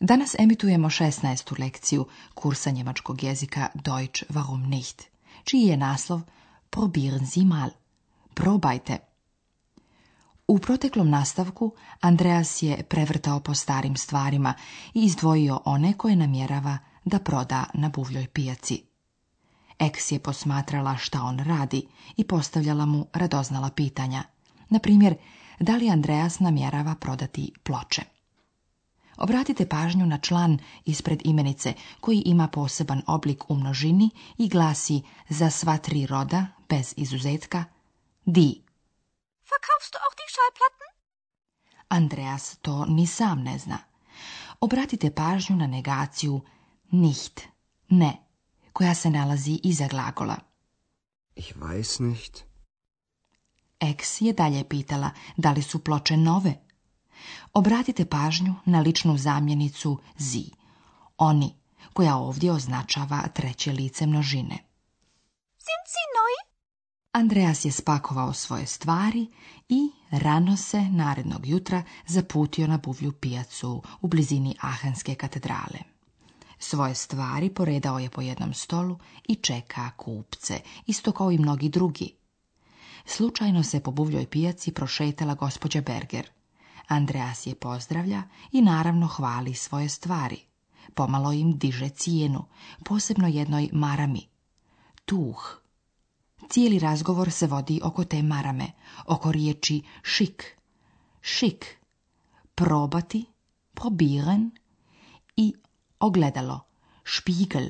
Danas emitujemo 16. lekciju kursa njemačkog jezika Deutsch warum nicht, čiji je naslov Probieren Sie mal. Probajte. U proteklom nastavku Andreas je prevrtao po starim stvarima i izdvojio one koje namjerava da proda na buvljoj pijaci. Eks je posmatrala šta on radi i postavljala mu radoznala pitanja. Na primjer, da li Andreas namjerava prodati ploče. Obratite pažnju na član ispred imenice koji ima poseban oblik u množini i glasi za sva tri roda, bez izuzetka, di. Verkaufst du auch die Schallplatten? Andreas to ni sam ne zna. Obratite pažnju na negaciju nicht, ne, koja se nalazi iza glagola. Ich weiß nicht. Ex je dalje pitala da li su ploče nove, Obratite pažnju na ličnu zamjenicu zi, oni, koja ovdje označava treće lice množine. Andreas je spakovao svoje stvari i rano se narednog jutra zaputio na buvlju pijacu u blizini Ahenske katedrale. Svoje stvari poredao je po jednom stolu i čeka kupce, isto kao i mnogi drugi. Slučajno se po buvljoj pijaci prošetala gospođa Berger, Andreas je pozdravlja i naravno hvali svoje stvari. Pomalo im diže cijenu, posebno jednoj marami. Tuh. Cijeli razgovor se vodi oko te marame, oko riječi šik. Šik. Probati, probiren i ogledalo, Špigl.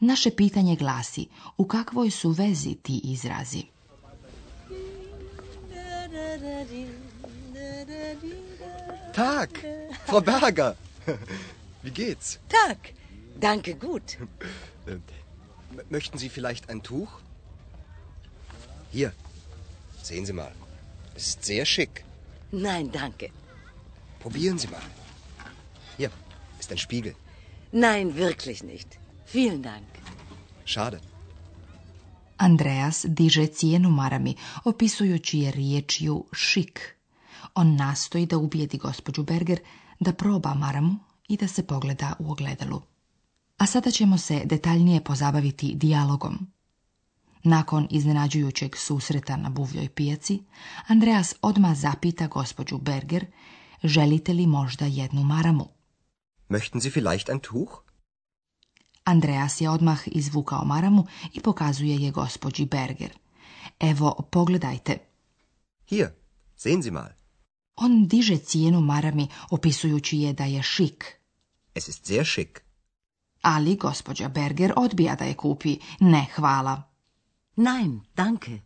Naše pitanje glasi u kakvoj su vezi ti izrazi. Tag, Frau Berger. Wie geht's? Tag, danke gut. Äh, möchten Sie vielleicht ein Tuch? Hier, sehen Sie mal. Es ist sehr schick. Nein, danke. Probieren Sie mal. Hier ist ein Spiegel. Nein, wirklich nicht. Vielen Dank. Schade. Andreas diže cijenu marami, opisujući je riječju šik. On nastoji da ubijedi gospođu Berger, da proba maramu i da se pogleda u ogledalu. A sada ćemo se detaljnije pozabaviti dijalogom. Nakon iznenađujućeg susreta na buvljoj pijaci, Andreas odmah zapita gospođu Berger, želite li možda jednu maramu? Möchten Sie vielleicht ein Tuch? Andreas je odmah izvukao maramu i pokazuje je gospođi Berger. Evo, pogledajte. Hier, sehen Sie mal. On diže cijenu marami, opisujući je da je šik. Es ist sehr schick. Ali gospođa Berger odbija da je kupi. Ne, hvala. Nein, danke.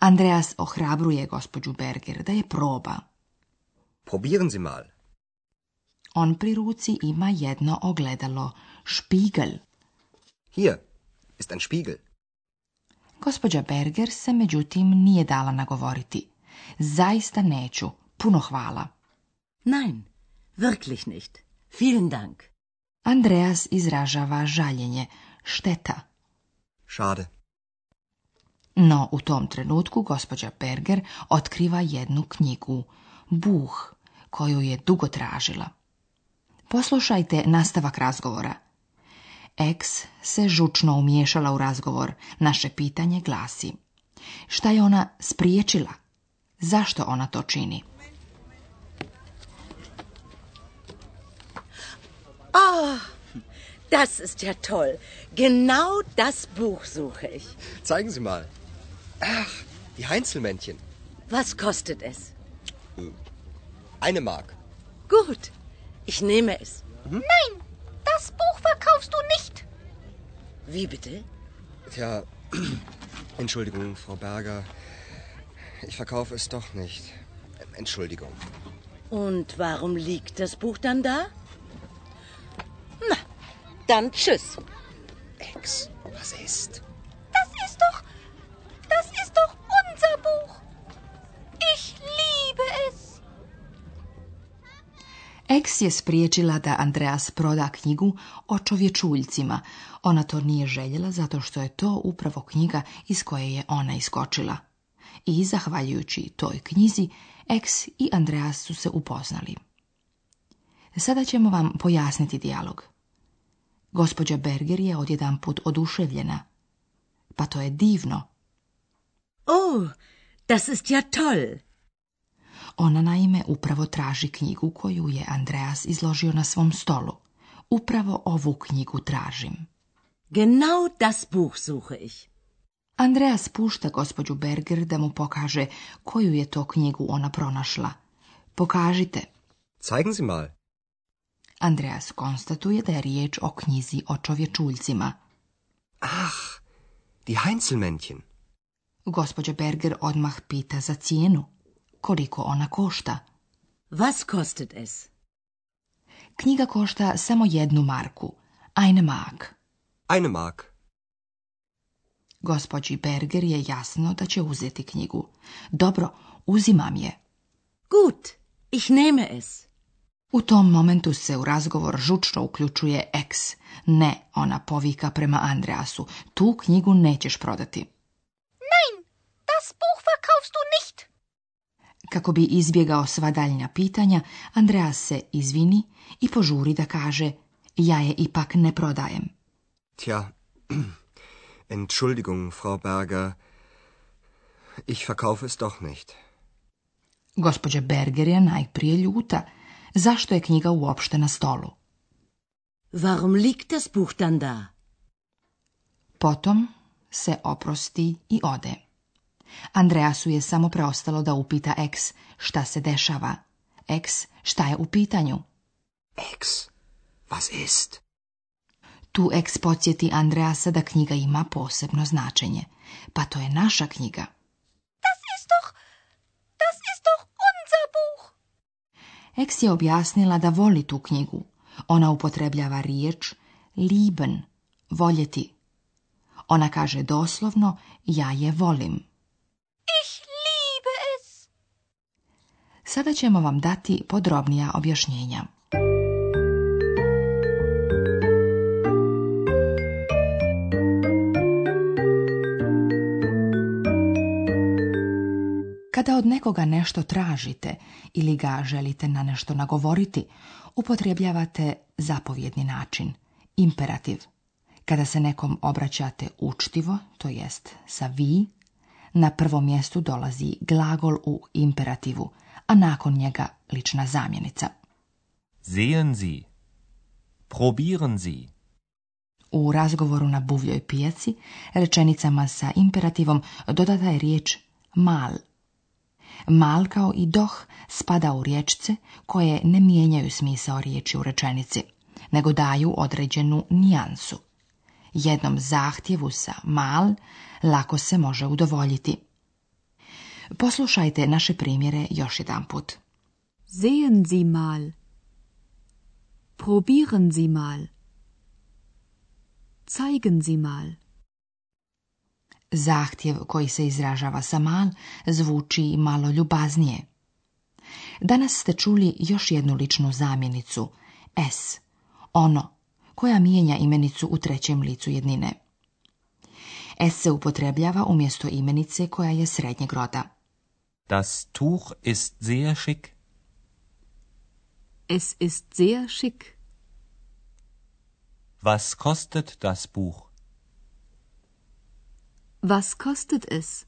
Andreas ohrabruje gospođu Berger da je proba. Probieren Sie mal. On pri ruci ima jedno ogledalo, špigel. Hier ist ein Gospođa Berger se međutim nije dala nagovoriti. Zaista neću, Puno hvala. Nein, wirklich nicht. Vielen Dank. Andreas izražava žaljenje, šteta. Schade. No, u tom trenutku gospođa Berger otkriva jednu knjigu, Buh, koju je dugo tražila. Poslušajte nastavak razgovora. Eks se žučno umiješala u razgovor. Naše pitanje glasi. Šta je ona spriječila? zašto ona to čini. Ah, das ist ja toll. Genau das Buch suche ich. Zeigen Sie mal. Ach, die Heinzelmännchen. Was kostet es? Äh, eine Mark. Gut, ich nehme es. Hm? Nein, das Buch verkaufst du nicht. Wie bitte? Tja, Entschuldigung, Frau Berger. ich verkaufe es doch nicht. Entschuldigung. Und warum liegt das Buch dann da? Na, dann tschüss. Ex, was ist? Das ist doch. Das ist doch unser Buch. Ich liebe es. Ex je spriječila da Andreas proda knjigu o čovječuljcima. Ona to nije željela zato što je to upravo knjiga iz koje je ona iskočila i zahvaljujući toj knjizi Eks i Andreas su se upoznali. Sada ćemo vam pojasniti dijalog. Gospođa Berger je odjedan put oduševljena. Pa to je divno. Oh, das ist ja toll. Ona naime upravo traži knjigu koju je Andreas izložio na svom stolu. Upravo ovu knjigu tražim. Genau das Buch suche ich. Andreas pušta gospođu Berger da mu pokaže koju je to knjigu ona pronašla. Pokažite. Zeigen Sie mal. Andreas konstatuje da je riječ o knjizi o čovječuljcima. Ah, die Heinzelmännchen. Gospođa Berger odmah pita za cijenu. Koliko ona košta? Was kostet es? Knjiga košta samo jednu marku. Eine Mark. Eine Mark. Gospođi Berger je jasno da će uzeti knjigu. Dobro, uzimam je. Gut, ich nehme es. U tom momentu se u razgovor žučno uključuje eks. Ne, ona povika prema Andreasu. Tu knjigu nećeš prodati. Nein, das Buch verkaufst du nicht. Kako bi izbjegao sva daljnja pitanja, Andreas se izvini i požuri da kaže ja je ipak ne prodajem. Tja, Entschuldigung, Frau Berger. Ich verkaufe es doch nicht. Gospođa Berger je najprije ljuta. Zašto je knjiga uopšte na stolu? Warum liegt das Buch dann da? Potom se oprosti i ode. Andreasu je samo preostalo da upita eks šta se dešava. Eks šta je u pitanju? Ex, was ist? Tu eks podsjeti Andreasa da knjiga ima posebno značenje. Pa to je naša knjiga. Das ist doch, das ist doch unser Buch. Eks je objasnila da voli tu knjigu. Ona upotrebljava riječ lieben, voljeti. Ona kaže doslovno, ja je volim. Ich liebe es. Sada ćemo vam dati podrobnija objašnjenja. Kada od nekoga nešto tražite ili ga želite na nešto nagovoriti, upotrebljavate zapovjedni način, imperativ. Kada se nekom obraćate učtivo, to jest sa vi, na prvom mjestu dolazi glagol u imperativu, a nakon njega lična zamjenica. Sehen Sie. Probieren Sie. U razgovoru na buvljoj pijaci rečenicama sa imperativom dodata je riječ mal kao i doh spada u riječce koje ne mijenjaju smisao riječi u rečenici, nego daju određenu nijansu. Jednom zahtjevu sa mal lako se može udovoljiti. Poslušajte naše primjere još jedan put. Sehen Sie mal. Probieren mal. Zeigen mal. Zahtjev koji se izražava sa mal zvuči malo ljubaznije. Danas ste čuli još jednu ličnu zamjenicu, s, ono, koja mijenja imenicu u trećem licu jednine. S se upotrebljava umjesto imenice koja je srednjeg roda. Das Tuch ist sehr schick. Es ist sehr schick. Was kostet das Buch? Was kostet es?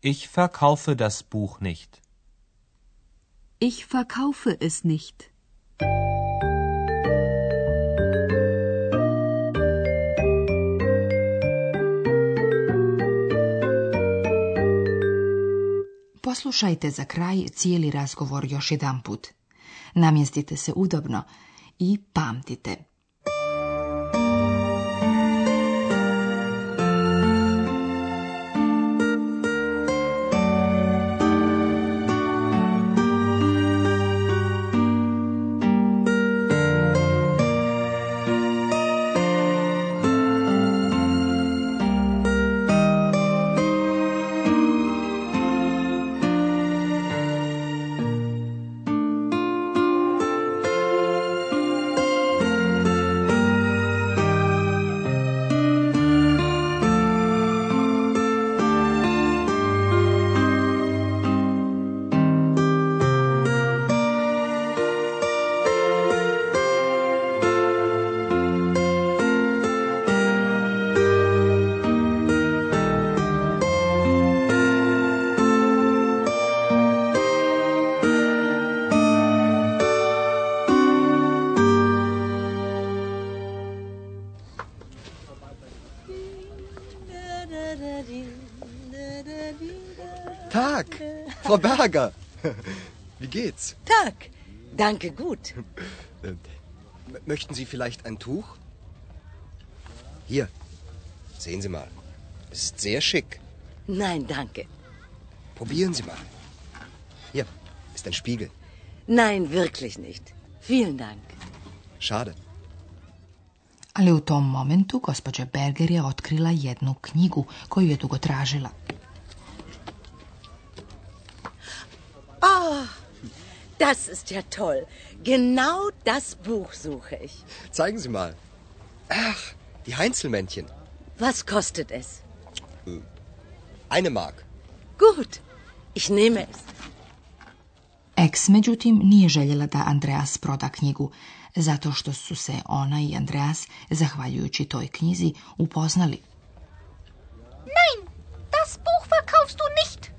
Ich verkaufe das Buch nicht. Ich verkaufe es nicht. Poslušajte za kraj cijeli razgovor još jedanput. Namjestite se udobno i pamtite. Frau Berger. Wie geht's? Tag. Danke, gut. Ähm, möchten Sie vielleicht ein Tuch? Hier. Sehen Sie mal. ist sehr schick. Nein, danke. Probieren Sie mal. Hier ist ein Spiegel. Nein, wirklich nicht. Vielen Dank. Schade. Ali u tom momentu gospođa Berger je otkrila jednu knjigu koju je dugo tražila. Ah, das ist ja toll. Genau das Buch suche ich. Zeigen Sie mal. Ach, die Heinzelmännchen. Was kostet es? Äh, eine Mark. Gut, ich nehme es. Ex, međutim, nije željela da Andreas proda knjigu, zato što su se ona i Andreas, zahvaljujući toj knjizi, upoznali. Nein, das Buch verkaufst du nicht.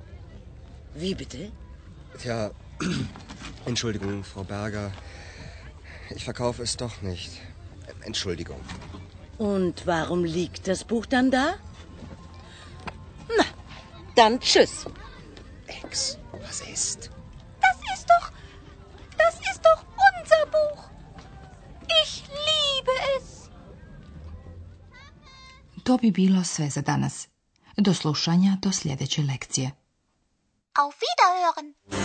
Wie bitte? Tja, Entschuldigung, Frau Berger. Ich verkaufe es doch nicht. Entschuldigung. Und warum liegt das Buch dann da? Na, dann tschüss. Ex, was ist? Das ist doch. Das ist doch unser Buch. Ich liebe es. To bi bilo sve za danas. Do slušanja do sljedeće lekcije. Auf Wiederhören.